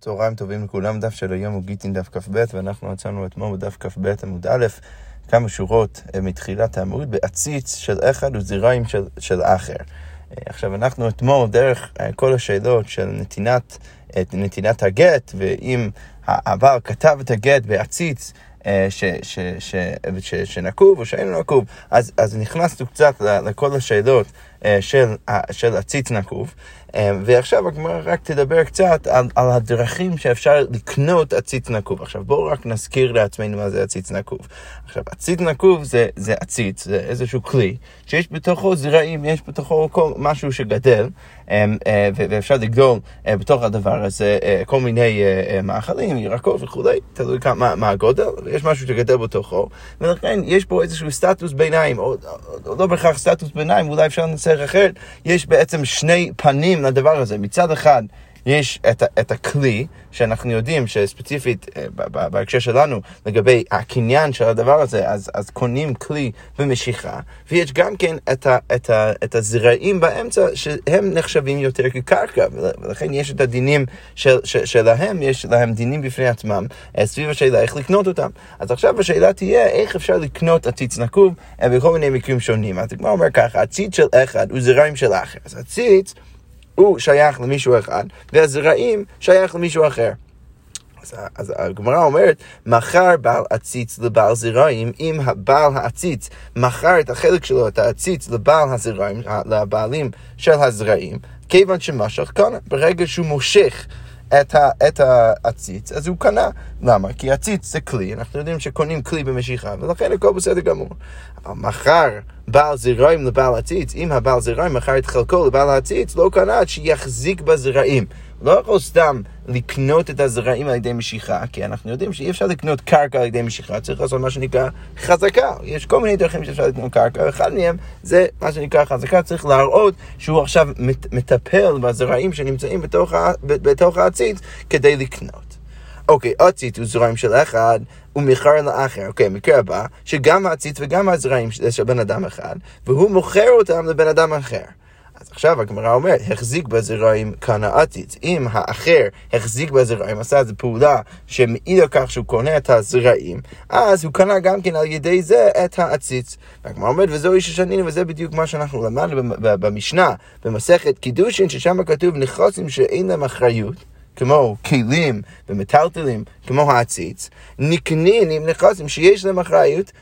צהריים טובים לכולם, דף של היום הוא גיטין דף כ"ב, ואנחנו מצאנו אתמול בדף כ"ב עמוד א', כמה שורות אה, מתחילת העמוד, בעציץ של אחד וזיריים של, של אחר. אה, עכשיו, אנחנו אתמול, דרך אה, כל השאלות של נתינת, נתינת הגט, ואם הבעל כתב את הגט בעציץ, ש, ש, ש, ש, שנקוב או שאין נקוב, אז, אז נכנסנו קצת לכל השאלות של, של עציץ נקוב. אמ, ועכשיו הגמרא רק תדבר קצת על, על הדרכים שאפשר לקנות עציץ נקוב. עכשיו בואו רק נזכיר לעצמנו מה זה עציץ נקוב. עכשיו עציץ נקוב זה, זה עציץ, זה איזשהו כלי שיש בתוכו זרעים, יש בתוכו כל משהו שגדל אמ, אה, ואפשר לגדול אה, בתוך הדבר הזה אה, כל מיני מאכלים, ירקות וכולי, תלוי מה, מה הגודל, ויש משהו שגדל בתוכו, ולכן יש פה איזשהו סטטוס ביניים, או, או, או לא בהכרח סטטוס ביניים, אולי אפשר לנסח אחרת, יש בעצם שני פנים לדבר הזה. מצד אחד, יש את, את הכלי, שאנחנו יודעים שספציפית אה, בהקשר שלנו, לגבי הקניין של הדבר הזה, אז, אז קונים כלי במשיכה, ויש גם כן את, ה, את, ה, את הזרעים באמצע, שהם נחשבים יותר כקרקע, ולכן יש את הדינים של, של, שלהם, יש להם דינים בפני עצמם, אה, סביב השאלה איך לקנות אותם. אז עכשיו השאלה תהיה, איך אפשר לקנות עציץ נקוב אה, בכל מיני מקרים שונים. אז הגמרא אומר ככה, עציץ של אחד הוא זרעים של אחר. אז עציץ... הוא שייך למישהו אחד, והזרעים שייך למישהו אחר. אז, אז הגמרא אומרת, מכר בעל עציץ לבעל זרעים, אם בעל העציץ מכר את החלק שלו, את העציץ, לבעל הזרעים, לבעלים של הזרעים, כיוון שמשך קנה, ברגע שהוא מושך את, ה, את העציץ, אז הוא קנה. למה? כי עציץ זה כלי, אנחנו יודעים שקונים כלי במשיכה, ולכן הכל בסדר גמור. אבל מחר בעל זרעים לבעל עציץ, אם הבעל זרעים מכר את חלקו לבעל העציץ, לא קנה עד שיחזיק בזרעים. לא יכול סתם לקנות את הזרעים על ידי משיכה, כי אנחנו יודעים שאי אפשר לקנות קרקע על ידי משיכה, צריך לעשות מה שנקרא חזקה. יש כל מיני דרכים שאפשר לקנות קרקע, ואחד מהם זה מה שנקרא חזקה, צריך להראות שהוא עכשיו מטפל בזרעים שנמצאים בתוך, בתוך העציץ כדי לקנות. אוקיי, עציץ הוא זרעים של אחד, ומכר לאחר. אוקיי, מקרה הבא, שגם העציץ וגם הזרעים של בן אדם אחד, והוא מוכר אותם לבן אדם אחר. אז עכשיו הגמרא אומרת, החזיק בזרעים עציץ. אם האחר החזיק בזרעים, עשה איזו פעולה שמעיד על כך שהוא קונה את הזרעים, אז הוא קנה גם כן על ידי זה את העציץ. והגמרא אומרת, וזהו איש השנים, וזה בדיוק מה שאנחנו למדנו במשנה, במסכת קידושין, ששם כתוב נכסים שאין להם אחריות. כמו כלים ומטלטלים, כמו העציץ, נקנים עם נכסים שיש להם אחריות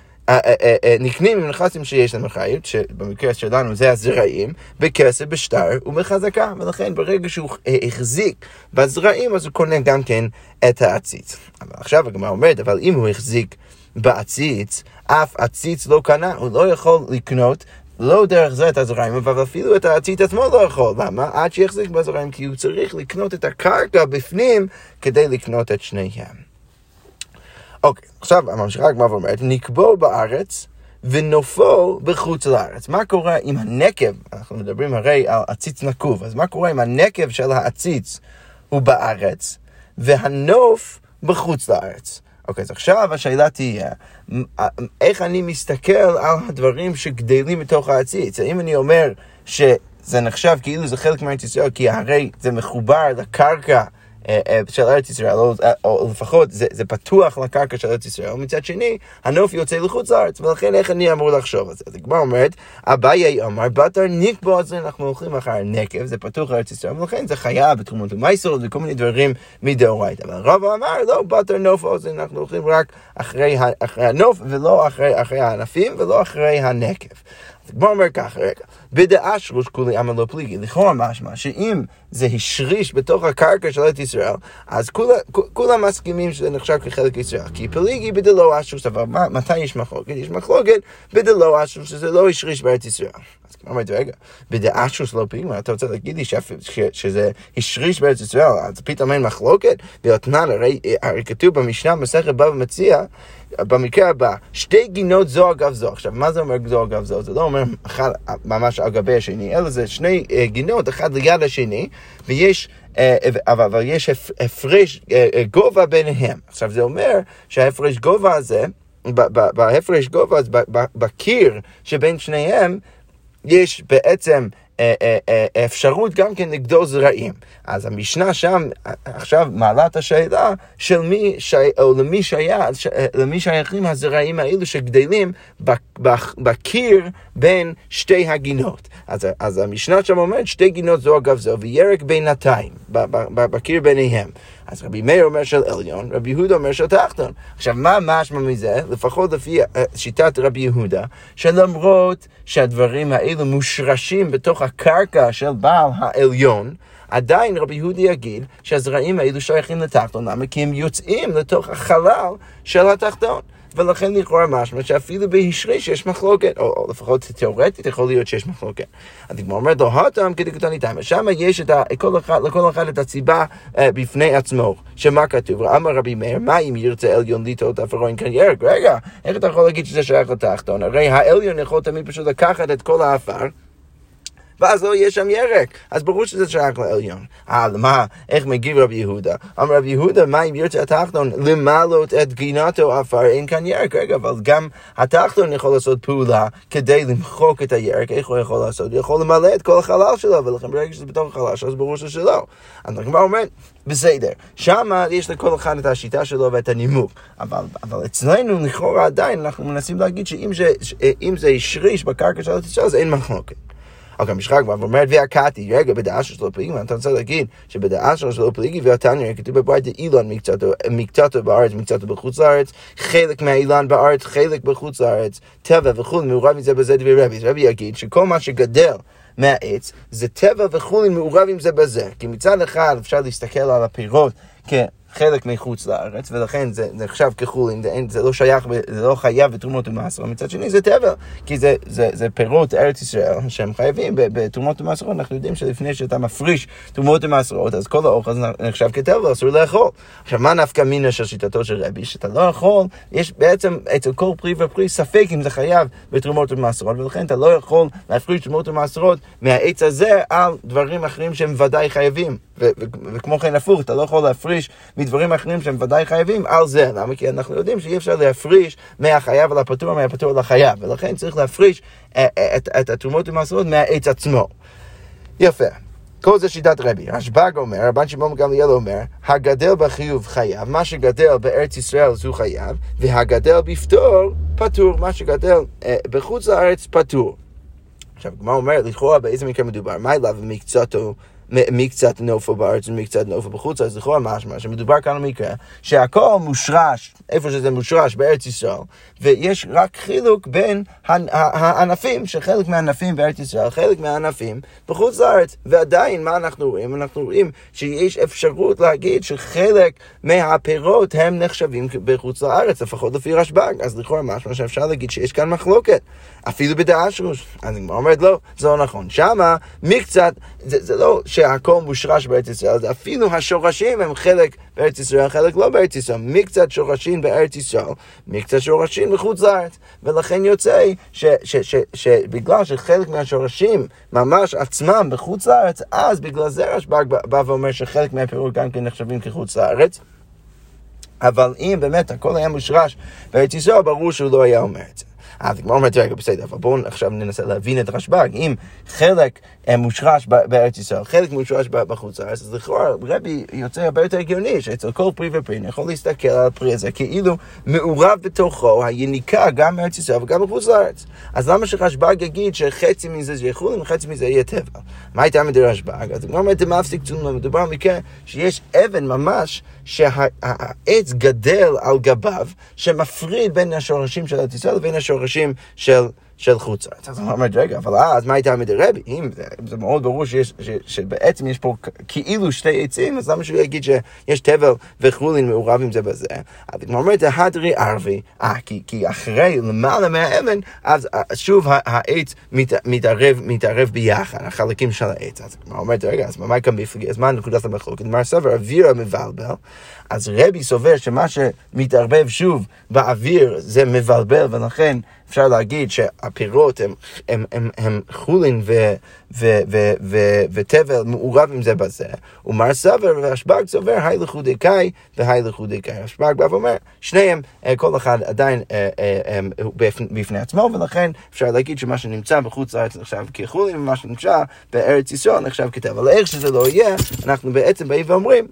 נקנים עם נכסים שיש להם אחריות, שבמקרה שלנו זה הזרעים, בכסף, בשטר ובחזקה, ולכן ברגע שהוא החזיק בזרעים, אז הוא קונה גם כן את העציץ. אבל עכשיו הגמרא אומרת, אבל אם הוא החזיק בעציץ, אף עציץ לא קנה, הוא לא יכול לקנות לא דרך זה את הזרעים, אבל אפילו את העציץ עצמו לא יכול. למה? עד שיחזיק בזרעים, כי הוא צריך לקנות את הקרקע בפנים כדי לקנות את שניהם. אוקיי, עכשיו הממשיכה הגמרא ואומרת, נקבו בארץ ונופו בחוץ לארץ. מה קורה עם הנקב, אנחנו מדברים הרי על עציץ נקוב, אז מה קורה עם הנקב של העציץ הוא בארץ, והנוף בחוץ לארץ? אוקיי, אז עכשיו השאלה תהיה, איך אני מסתכל על הדברים שגדלים בתוך העציץ? האם אני אומר שזה נחשב כאילו זה חלק מארץ ישראל, כי הרי זה מחובר לקרקע של ארץ ישראל, או, אה, או לפחות זה, זה פתוח לקרקע של ארץ ישראל, ומצד שני, הנוף יוצא לחוץ לארץ, ולכן איך אני אמור לחשוב על זה? אז הגמרא אומרת, אביי אמר, בתר נקבו על זה, אנחנו הולכים אחר הנקב, זה פתוח לארץ ישראל, ולכן זה חייב בתחומות ומייסור וכל מיני דברים מדאורייתא. אבל רבא אמר, לא, בתר נוף אוזן, אנחנו הולכים רק אחרי, אחרי הנוף, ולא אחרי, אחרי הענפים, ולא אחרי הנקב. בוא אומר ככה, רגע, בדעה שלוש כולי עמל לא פליגי, לכאורה משמע שאם זה השריש בתוך הקרקע של ארץ ישראל, אז כולם מסכימים שזה נחשב כחלק ישראל, כי פליגי בדלא אשוש, אבל מתי יש מחלוקת? יש מחלוקת בדלא אשוש, שזה לא השריש בארץ ישראל. אז כמו אמרתי, רגע, בדעה אשוש לא פליגי, אתה רוצה להגיד לי שזה השריש בארץ ישראל, אז פתאום אין מחלוקת? ואותנן, הרי כתוב במשנה, מסכת בבא מציע, במקרה הבא, שתי גינות זו אגב זו. עכשיו, מה זה אומר זו אגב זו? זה לא אומר אחד ממש על גבי השני, אלא זה שני uh, גינות, אחד ליד השני, ויש... Uh, אבל, אבל יש הפרש uh, גובה ביניהם. עכשיו זה אומר שההפרש גובה הזה, בהפרש גובה, בקיר שבין שניהם, יש בעצם אפשרות גם כן לגדול זרעים. אז המשנה שם עכשיו מעלה את השאלה של מי, שי, או למי, שייך, למי שייכים הזרעים האלו שגדלים בקיר בין שתי הגינות. אז, אז המשנה שם אומרת שתי גינות זו אגב זו וירק בינתיים, בקיר ביניהם. אז רבי מאיר אומר של עליון, רבי יהודה אומר של תחתון. עכשיו, מה משמע מזה? לפחות לפי שיטת רבי יהודה, שלמרות שהדברים האלו מושרשים בתוך הקרקע של בעל העליון, עדיין רבי יהודי יגיד שהזרעים האלו שייכים לתחתון, למה? כי הם יוצאים לתוך החלל של התחתון. ולכן לכאורה משמע שאפילו בהשריש יש מחלוקת, או, או לפחות תיאורטית יכול להיות שיש מחלוקת. הדגמר אומרת לו, הטעם כדקתני תמה, שם יש את ה, כל אחד, לכל אחד את הסיבה אה, בפני עצמו, שמה כתוב? אמר רבי מאיר, מה אם ירצה עליון ליטות אף ארון כאן ירק? רגע, איך אתה יכול להגיד שזה שייך לתחתון? הרי העליון יכול תמיד פשוט לקחת את כל האפר. ואז לא יהיה שם ירק. אז ברור שזה שייך לעליון. אה, למה? איך מגיב רבי יהודה? אמר רבי יהודה, מה אם ירצה התחתון למלות את גינתו עפר, אין כאן ירק. רגע, אבל גם התחתון יכול לעשות פעולה כדי למחוק את הירק. איך הוא יכול לעשות? הוא יכול למלא את כל החלל שלו, ולכן ברגע שזה בתוך החלל שלו, אז ברור שזה לא. אז הגמרא אומרת, בסדר, שם יש לכל אחד את השיטה שלו ואת הנימוק, אבל, אבל אצלנו לכאורה עדיין אנחנו מנסים להגיד שאם זה השריש בקרקע של התשעה אז אין מחלוקת. אבל גם משחק כבר אומרת והקאתי, רגע, בדעה שלו פליגי, אתה רוצה להגיד שבדעה שלו פליגי והתניא, כתוב בברית אילן מקצתו בארץ, מקצתו בחוץ לארץ, חלק מהאילן בארץ, חלק בחוץ לארץ, טבע וכולי, מעורב מזה בזה דברי רבי. רבי יגיד שכל מה שגדל מהעץ, זה טבע וכולי מעורב עם זה בזה. כי מצד אחד אפשר להסתכל על הפירות כ... חלק מחוץ לארץ, ולכן זה נחשב כחולין, זה, זה לא שייך, זה לא חייב בתרומות ומעשרות, מצד שני זה טבע, כי זה, זה, זה פירות ארץ ישראל שהם חייבים בתרומות ומעשרות, אנחנו יודעים שלפני שאתה מפריש תרומות ומעשרות, אז כל האוכל נחשב כטבע, אסור לאכול. עכשיו, מה נפקא מינה של שיטתו של רבי? שאתה לא יכול, יש בעצם אצל כל פרי ופרי ספק אם זה חייב בתרומות ומעשרות, ולכן אתה לא יכול להפריש תרומות ומעשרות מהעץ הזה על דברים אחרים שהם ודאי חייבים. וכמו כן הפוך, אתה לא יכול להפריש מדברים אחרים שהם ודאי חייבים על זה. למה? כי אנחנו יודעים שאי אפשר להפריש מהחייב על הפטור, מהפטור לחייב, ולכן צריך להפריש אה, אה, את, את התרומות ומסורות מהעץ עצמו. יפה. כל זה שיטת רבי. רשב"ג אומר, רבן שמעון גמליאל אומר, הגדל בחיוב חייב, מה שגדל בארץ ישראל זו חייב, והגדל בפטור פטור, מה שגדל אה, בחוץ לארץ פטור. עכשיו, הגמרא אומרת, לכאורה באיזה מקרה מדובר? מה אליו מקצתו מקצת נופו בארץ ומקצת נופו בחוץ, אז לכאורה משמע שמדובר כאן במקרה שהכל מושרש, איפה שזה מושרש בארץ ישראל, ויש רק חילוק בין הענפים, שחלק מהענפים בארץ ישראל, חלק מהענפים בחוץ לארץ, ועדיין מה אנחנו רואים? אנחנו רואים שיש אפשרות להגיד שחלק מהפירות הם נחשבים בחוץ לארץ, לפחות לפי רשב"ג, אז לכאורה משמע שאפשר להגיד שיש כאן מחלוקת, אפילו בדעה שלו, אז אני אומרת לא, זה לא נכון, שמה מקצת, זה, זה לא שהכל מושרש בארץ ישראל, זה אפילו השורשים הם חלק בארץ ישראל, חלק לא בארץ ישראל. מקצת שורשים בארץ ישראל, מקצת שורשים בחוץ לארץ. ולכן יוצא שבגלל שחלק מהשורשים ממש עצמם בחוץ לארץ, אז בגלל זה רשב"ג בא ואומר שחלק מהפירות גם כן נחשבים כחוץ לארץ. אבל אם באמת הכל היה מושרש בארץ ישראל, ברור שהוא לא היה אומר את זה. אז הגמרא אומרת, רגע, בסדר, אבל בואו עכשיו ננסה להבין את רשב"ג. אם חלק אה, מושרש בארץ ישראל, חלק מושרש בחוץ לארץ, אז לכאורה רבי יוצא הרבה יותר הגיוני, שאצל כל פרי ופרי אני יכול להסתכל על הפרי הזה כאילו מעורב בתוכו היניקה גם בארץ ישראל וגם בחוץ לארץ. אז למה שרשב"ג יגיד שחצי מזה זה יחול וחצי מזה יהיה טבע? מה הייתה מדי רשב"ג? אז הגמרא אומרת, מפסיק צונמה, מדובר על מקרה שיש אבן ממש שהעץ גדל על גביו, שמפריד בין השורשים של ארץ ישראל לבין השורשים של... של חוץ לארץ. אז הוא אומר, רגע, אבל אז מה הייתה מדי רבי? אם זה מאוד ברור שיש, ש, שבעצם יש פה כאילו שתי עצים, אז למה שהוא יגיד שיש תבל וחולין מעורב עם זה בזה? אז הוא אומר, ההדרי ערבי, אה, כי, כי אחרי למעלה מהאבן, אז אה, שוב העץ מת, מתערב, מתערב ביחד, החלקים של העץ. אז הוא אומר, רגע, אז מה כאן? אז מה נקודת המחלוקת? מר סבר, אווירה מבלבל. אז רבי סובר שמה שמתערבב שוב באוויר זה מבלבל, ולכן אפשר להגיד שהפירות הם, הם, הם, הם חולין ו, ו, ו, ו, ותבל מעורב עם זה בזה, ומר סבר והשב"ג סובר, היי לחודי קאי והי לחודי קאי. השב"ג בא ואומר, שניהם, אה, כל אחד עדיין אה, אה, בפני עצמו, ולכן אפשר להגיד שמה שנמצא בחוץ לארץ נחשב כחולין, ומה שנמצא בארץ ישראל נחשב. אבל איך שזה לא יהיה, אנחנו בעצם באים ואומרים,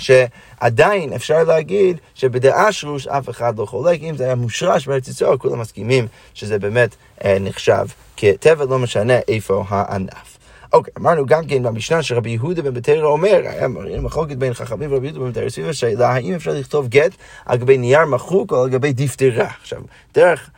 שעדיין אפשר להגיד שבדעה שרוש אף אחד לא חולק, אם זה היה מושרש בארץ ישראל, כולם מסכימים שזה באמת אה, נחשב כטבע, לא משנה איפה הענף. אוקיי, אמרנו גם כן במשנה שרבי יהודה בן בתרא אומר, היה מחלוקת בין חכמים ורבי יהודה בן בתרא סביב השאלה, האם אפשר לכתוב גט על גבי נייר מחוק או על גבי דפדרה. עכשיו, דרך...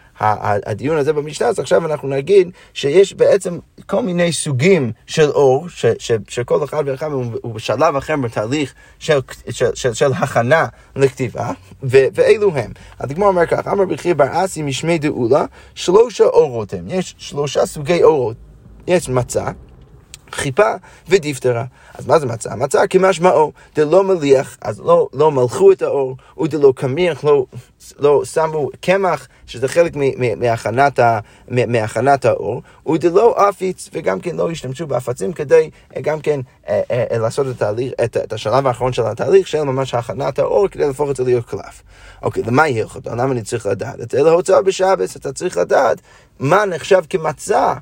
הדיון הזה במשנה, אז עכשיו אנחנו נגיד שיש בעצם כל מיני סוגים של אור, ש, ש, שכל אחד ואחד הוא בשלב אחר בתהליך של, של, של, של הכנה לכתיבה, ו, ואלו הם. הדגמר אומר כך, אמר בכיר בר אסי משמי דאולה, שלושה אורות הם, יש שלושה סוגי אורות. יש מצה, חיפה ודיפטרה. אז מה זה מצה? מצה כמשמעו, דלא מליח, אז לא, לא מלכו את האור, ודלא קמיח, לא, לא שמו קמח, שזה חלק מהכנת, מהכנת האור, ודלא אפיץ, וגם כן לא השתמשו באפצים כדי אה, גם כן אה, אה, לעשות את, התהליך, את, את השלב האחרון של התהליך, של ממש הכנת האור, כדי להפוך את זה להיות קלף. אוקיי, למה יהיה לך? למה אני צריך לדעת? את אלה הוצאה בשבס, אתה צריך לדעת מה נחשב כמצה,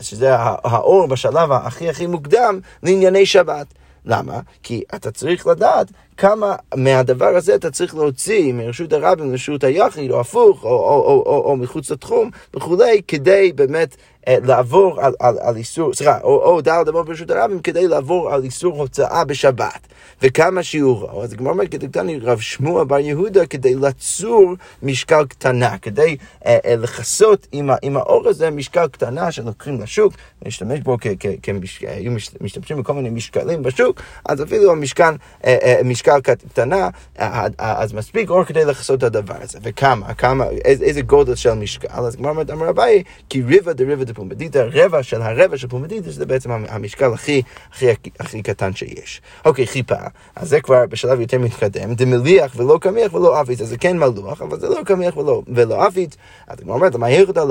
שזה האור בשלב הכי הכי מוקדם לענייני שבת. למה? כי אתה צריך לדעת כמה מהדבר הזה אתה צריך להוציא מרשות הרבים לרשות היחיד, או הפוך, או, או, או, או, או מחוץ לתחום וכולי, כדי באמת אה, לעבור על, על, על איסור, סליחה, או, או דל דבר ברשות הרבים, כדי לעבור על איסור הוצאה בשבת. וכמה שיעורו. אז הגמרא אומרת, כתבתני רב שמוע בר יהודה, כדי לצור משקל קטנה, כדי אה, אה, לכסות עם, עם האור הזה משקל קטנה שלוקחים לשוק, להשתמש בו, כ, כ, כמש, היו משתמשים בכל מיני משקלים בשוק, אז אפילו המשקל, אה, אה, משקל קטנה, אה, אז מספיק אור כדי לכסות את הדבר הזה. וכמה, כמה, איזה, גודל של משקל. אז הגמרא אומרת, אמר אביי, כי ריבה דריבה דפומדיתא, רבע של הרבע של פומדיתא, שזה בעצם המשקל הכי, הכי, הכי קטן שיש. אוקיי, חיפה. אז זה כבר בשלב יותר מתקדם, דמליח ולא קמיח ולא אפיץ, אז זה כן מלוח, אבל זה לא קמיח ולא, ולא אפיץ. אז הגמרא אומרת, מה אותה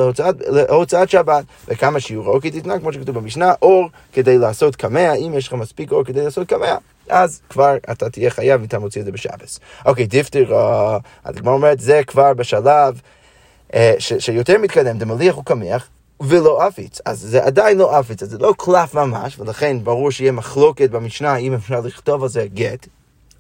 להוצאת, שבת, וכמה שיעורו, כי תתנה, כמו שכתוב במשנה, אור כדי לעשות קמע, אם יש לך מספיק אור כדי לעשות קמע. אז כבר אתה תהיה חייב אם אתה מוציא את זה בשבס. אוקיי, דיפטר, אז הגמרא אומרת, זה כבר בשלב אה, שיותר מתקדם, דמליח וקמיח, ולא עפיץ. אז זה עדיין לא עפיץ, אז זה לא קלף ממש, ולכן ברור שיהיה מחלוקת במשנה אם אפשר לכתוב על זה גט,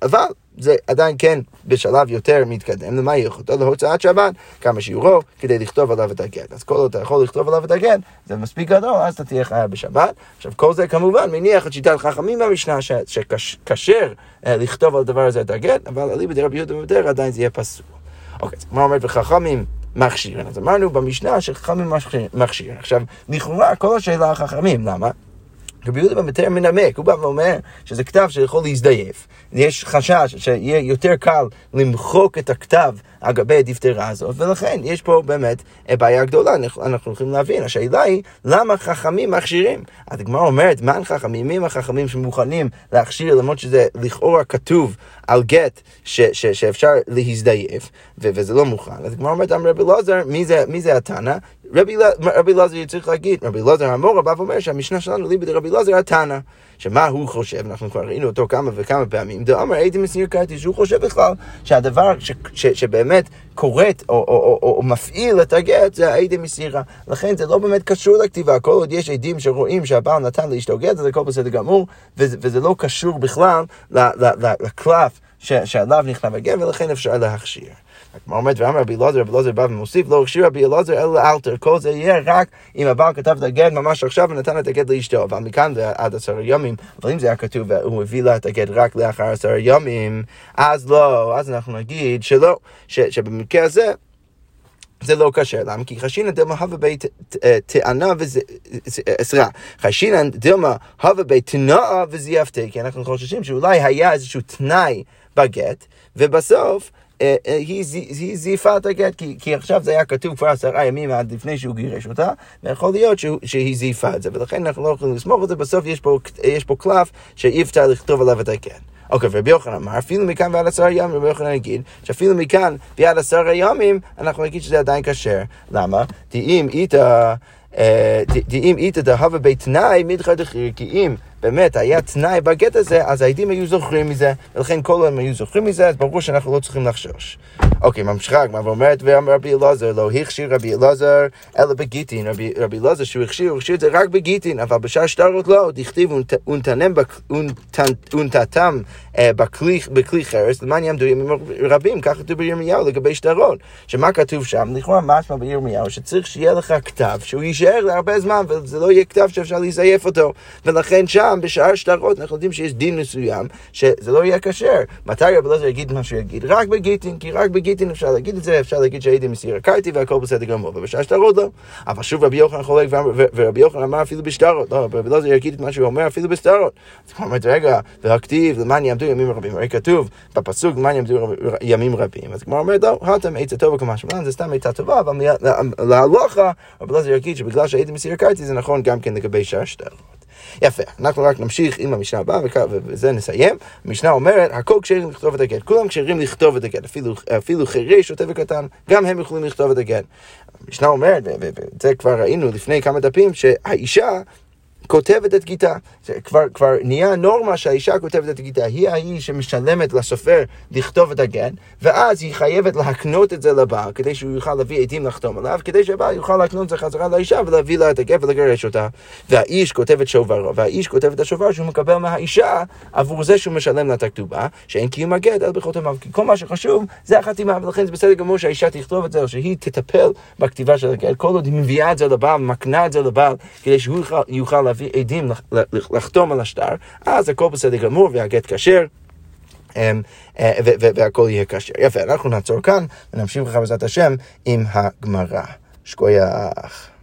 אבל זה עדיין כן בשלב יותר מתקדם, למה יכולתו להוצאת שבת, כמה שיעורו, כדי לכתוב עליו את הגט. אז כל עוד אתה יכול לכתוב עליו את הגט, זה מספיק גדול, אז אתה תהיה חייב בשבת. עכשיו, כל זה כמובן מניח את שיטת חכמים במשנה, שכשר אה, לכתוב על הדבר הזה את הגט, אבל אליבא דרבי יהודה ומדר עדיין זה יהיה פסול. אוקיי, אז כמו אומרת וחכמים, מכשירים. אז אמרנו במשנה שחכמים מכשירים. עכשיו, לכאורה כל השאלה החכמים, למה? רבי יהודה במטר מנמק, הוא בא ואומר שזה כתב שיכול להזדייף. יש חשש שיהיה יותר קל למחוק את הכתב על גבי הדפטרה הזאת, ולכן יש פה באמת בעיה גדולה, אנחנו יכולים להבין. השאלה היא, למה חכמים מכשירים? הגמרא אומרת, מה חכמים? מי הם החכמים שמוכנים להכשיר, למרות שזה לכאורה כתוב על גט ש- ש- שאפשר להזדייף, ו- וזה לא מוכן. אז הגמרא אומרת, אמר רבי אלעזר, מי זה התנא? רבי אלעזר צריך להגיד, רבי אלעזר המורה בא ואומר שהמשנה שלנו ליבי דרבי אלעזר התנא. שמה הוא חושב, אנחנו כבר ראינו אותו כמה וכמה פעמים, דאמר הייתי מסיר קרטיס, שהוא חושב בכלל שהדבר שבאמת קורט או, מפעיל את הגט זה הייתי מסירה. לכן זה לא באמת קשור לכתיבה, כל עוד יש עדים שרואים שהבעל נתן לאשתו גט, אז הכל בסדר גמור, וזה, וזה לא קשור בכלל לקלף שעליו נכתב הגט, ולכן אפשר להכשיר. אומרת, ואמר רבי אלעזר, רבי אלעזר בא ומוסיף, לא הכשיר רבי אלעזר אלא אלתר, כל זה יהיה רק אם הבעל כתב את הגט ממש עכשיו ונתן את הגט לאשתו, אבל מכאן ועד עשרה ימים, אבל אם זה היה כתוב והוא הביא לה את הגט רק לאחר עשרה ימים, אז לא, אז אנחנו נגיד שלא, שבמקרה הזה זה לא קשה, למה? כי חשינא דלמה הווה בית טענה וזה, סליחה, חשינא דלמה הווה בית תנאה וזייפתה, כי אנחנו חוששים שאולי היה איזשהו תנאי בגט, ובסוף היא זייפה את הגט, כי, כי עכשיו זה היה כתוב כבר עשרה ימים עד לפני שהוא גירש אותה, ויכול להיות שהוא, שהיא זייפה את זה, ולכן אנחנו לא יכולים לסמוך על זה, בסוף יש פה, יש פה קלף שאי אפשר לכתוב עליו את הגט. אוקיי, ורבי יוחנן אמר, אפילו מכאן ועד עשרה ימים, רבי יוחנן יגיד, שאפילו מכאן ועד עשרה ימים, אנחנו נגיד שזה עדיין כשר. למה? כי אם איתה... אם איתא דהווה בתנאי מדחא דחיר, כי אם באמת היה תנאי בגט הזה, אז העדים היו זוכרים מזה, ולכן כל הם היו זוכרים מזה, אז ברור שאנחנו לא צריכים לחשוש. אוקיי, ממשיכה הגמרא ואומרת, ואמר רבי אלעזר, לא הכשיר רבי אלעזר אלא בגיטין. רבי אלעזר שהוא הכשיר, הוא הכשיר את זה רק בגיטין, אבל בשאר שטרות לא, דכתיב ונתתם אה, בכלי חרס, למען יעמדו ימים רבים, כך כתוב בירמיהו לגבי שטרות. שמה כתוב שם? לכאורה משמע בירמיהו, שצריך שיהיה לך כתב שהוא יישאר להרבה זמן, וזה לא יהיה כתב שאפשר לזייף אותו. ולכן שם, בשאר שטרות, אנחנו יודעים שיש דין מסוים, שזה לא יהיה כשר. מתי רבי אלעזר יגיד מה שהוא יגיד? רק בגיטין, כי רק בגיטין אפשר להגיד את זה, אפשר להגיד שהייתי מסיר הקרתי והכל בסדר גמור, ובשאר שטרות לא. אבל שוב רבי יוחנן חולק, ורבי יוחנן אמר אפילו בשטרות, לא, רבי אלעזר יגיד את מה שהוא אומר אפילו בשטרות. אז הוא אומר, רגע, והכתיב, למען יעמדו ימים רבים, הרי כתוב בפסוק, למען יעמדו ימים רבים. אז כמו אומר, לא, התם עצה טובה כמה שמלן, זה סתם עצה טובה, אבל להלוכה, רבי אלעזר יגיד שבגלל שהייתי מסיר הקרתי זה נכון גם כן לגבי שאר שטרות. יפה, אנחנו רק נמשיך עם המשנה הבאה, ובזה נסיים. המשנה אומרת, הכל כשרים לכתוב את הגט. כולם כשרים לכתוב את הגט, אפילו, אפילו חירש, שוטה וקטן, גם הם יכולים לכתוב את הגט. המשנה אומרת, ואת זה כבר ראינו לפני כמה דפים, שהאישה כותבת את גיתה. זה כבר, כבר נהיה נורמה שהאישה כותבת את הגיטה. היא ההיא שמשלמת לסופר לכתוב את הגן, ואז היא חייבת להקנות את זה לבעל, כדי שהוא יוכל להביא עדים לחתום עליו, כדי שהבעל יוכל להקנות את זה חזרה לאישה ולהביא לה את הגן ולגרש אותה. והאיש כותב את שוברו, והאיש כותב את השובר שהוא מקבל מהאישה עבור זה שהוא משלם לה את הכתובה, שאין קיום הגט אלא בחותמיו. כי כל מה שחשוב זה החתימה, ולכן זה בסדר גמור שהאישה תכתוב את זה, או שהיא תטפל בכתיבה של הגט, כל עוד היא מביאה את זה לבעל, מקנה את זה לבעל, כדי שהוא יוכל, יוכל להביא עדים לחתום על השטר, אז הכל בסדר גמור והגט כשר. אמ, אה, והכל יהיה כשר. יפה, אנחנו נעצור כאן ונמשיך לך בעזרת השם עם הגמרא. שכוייח.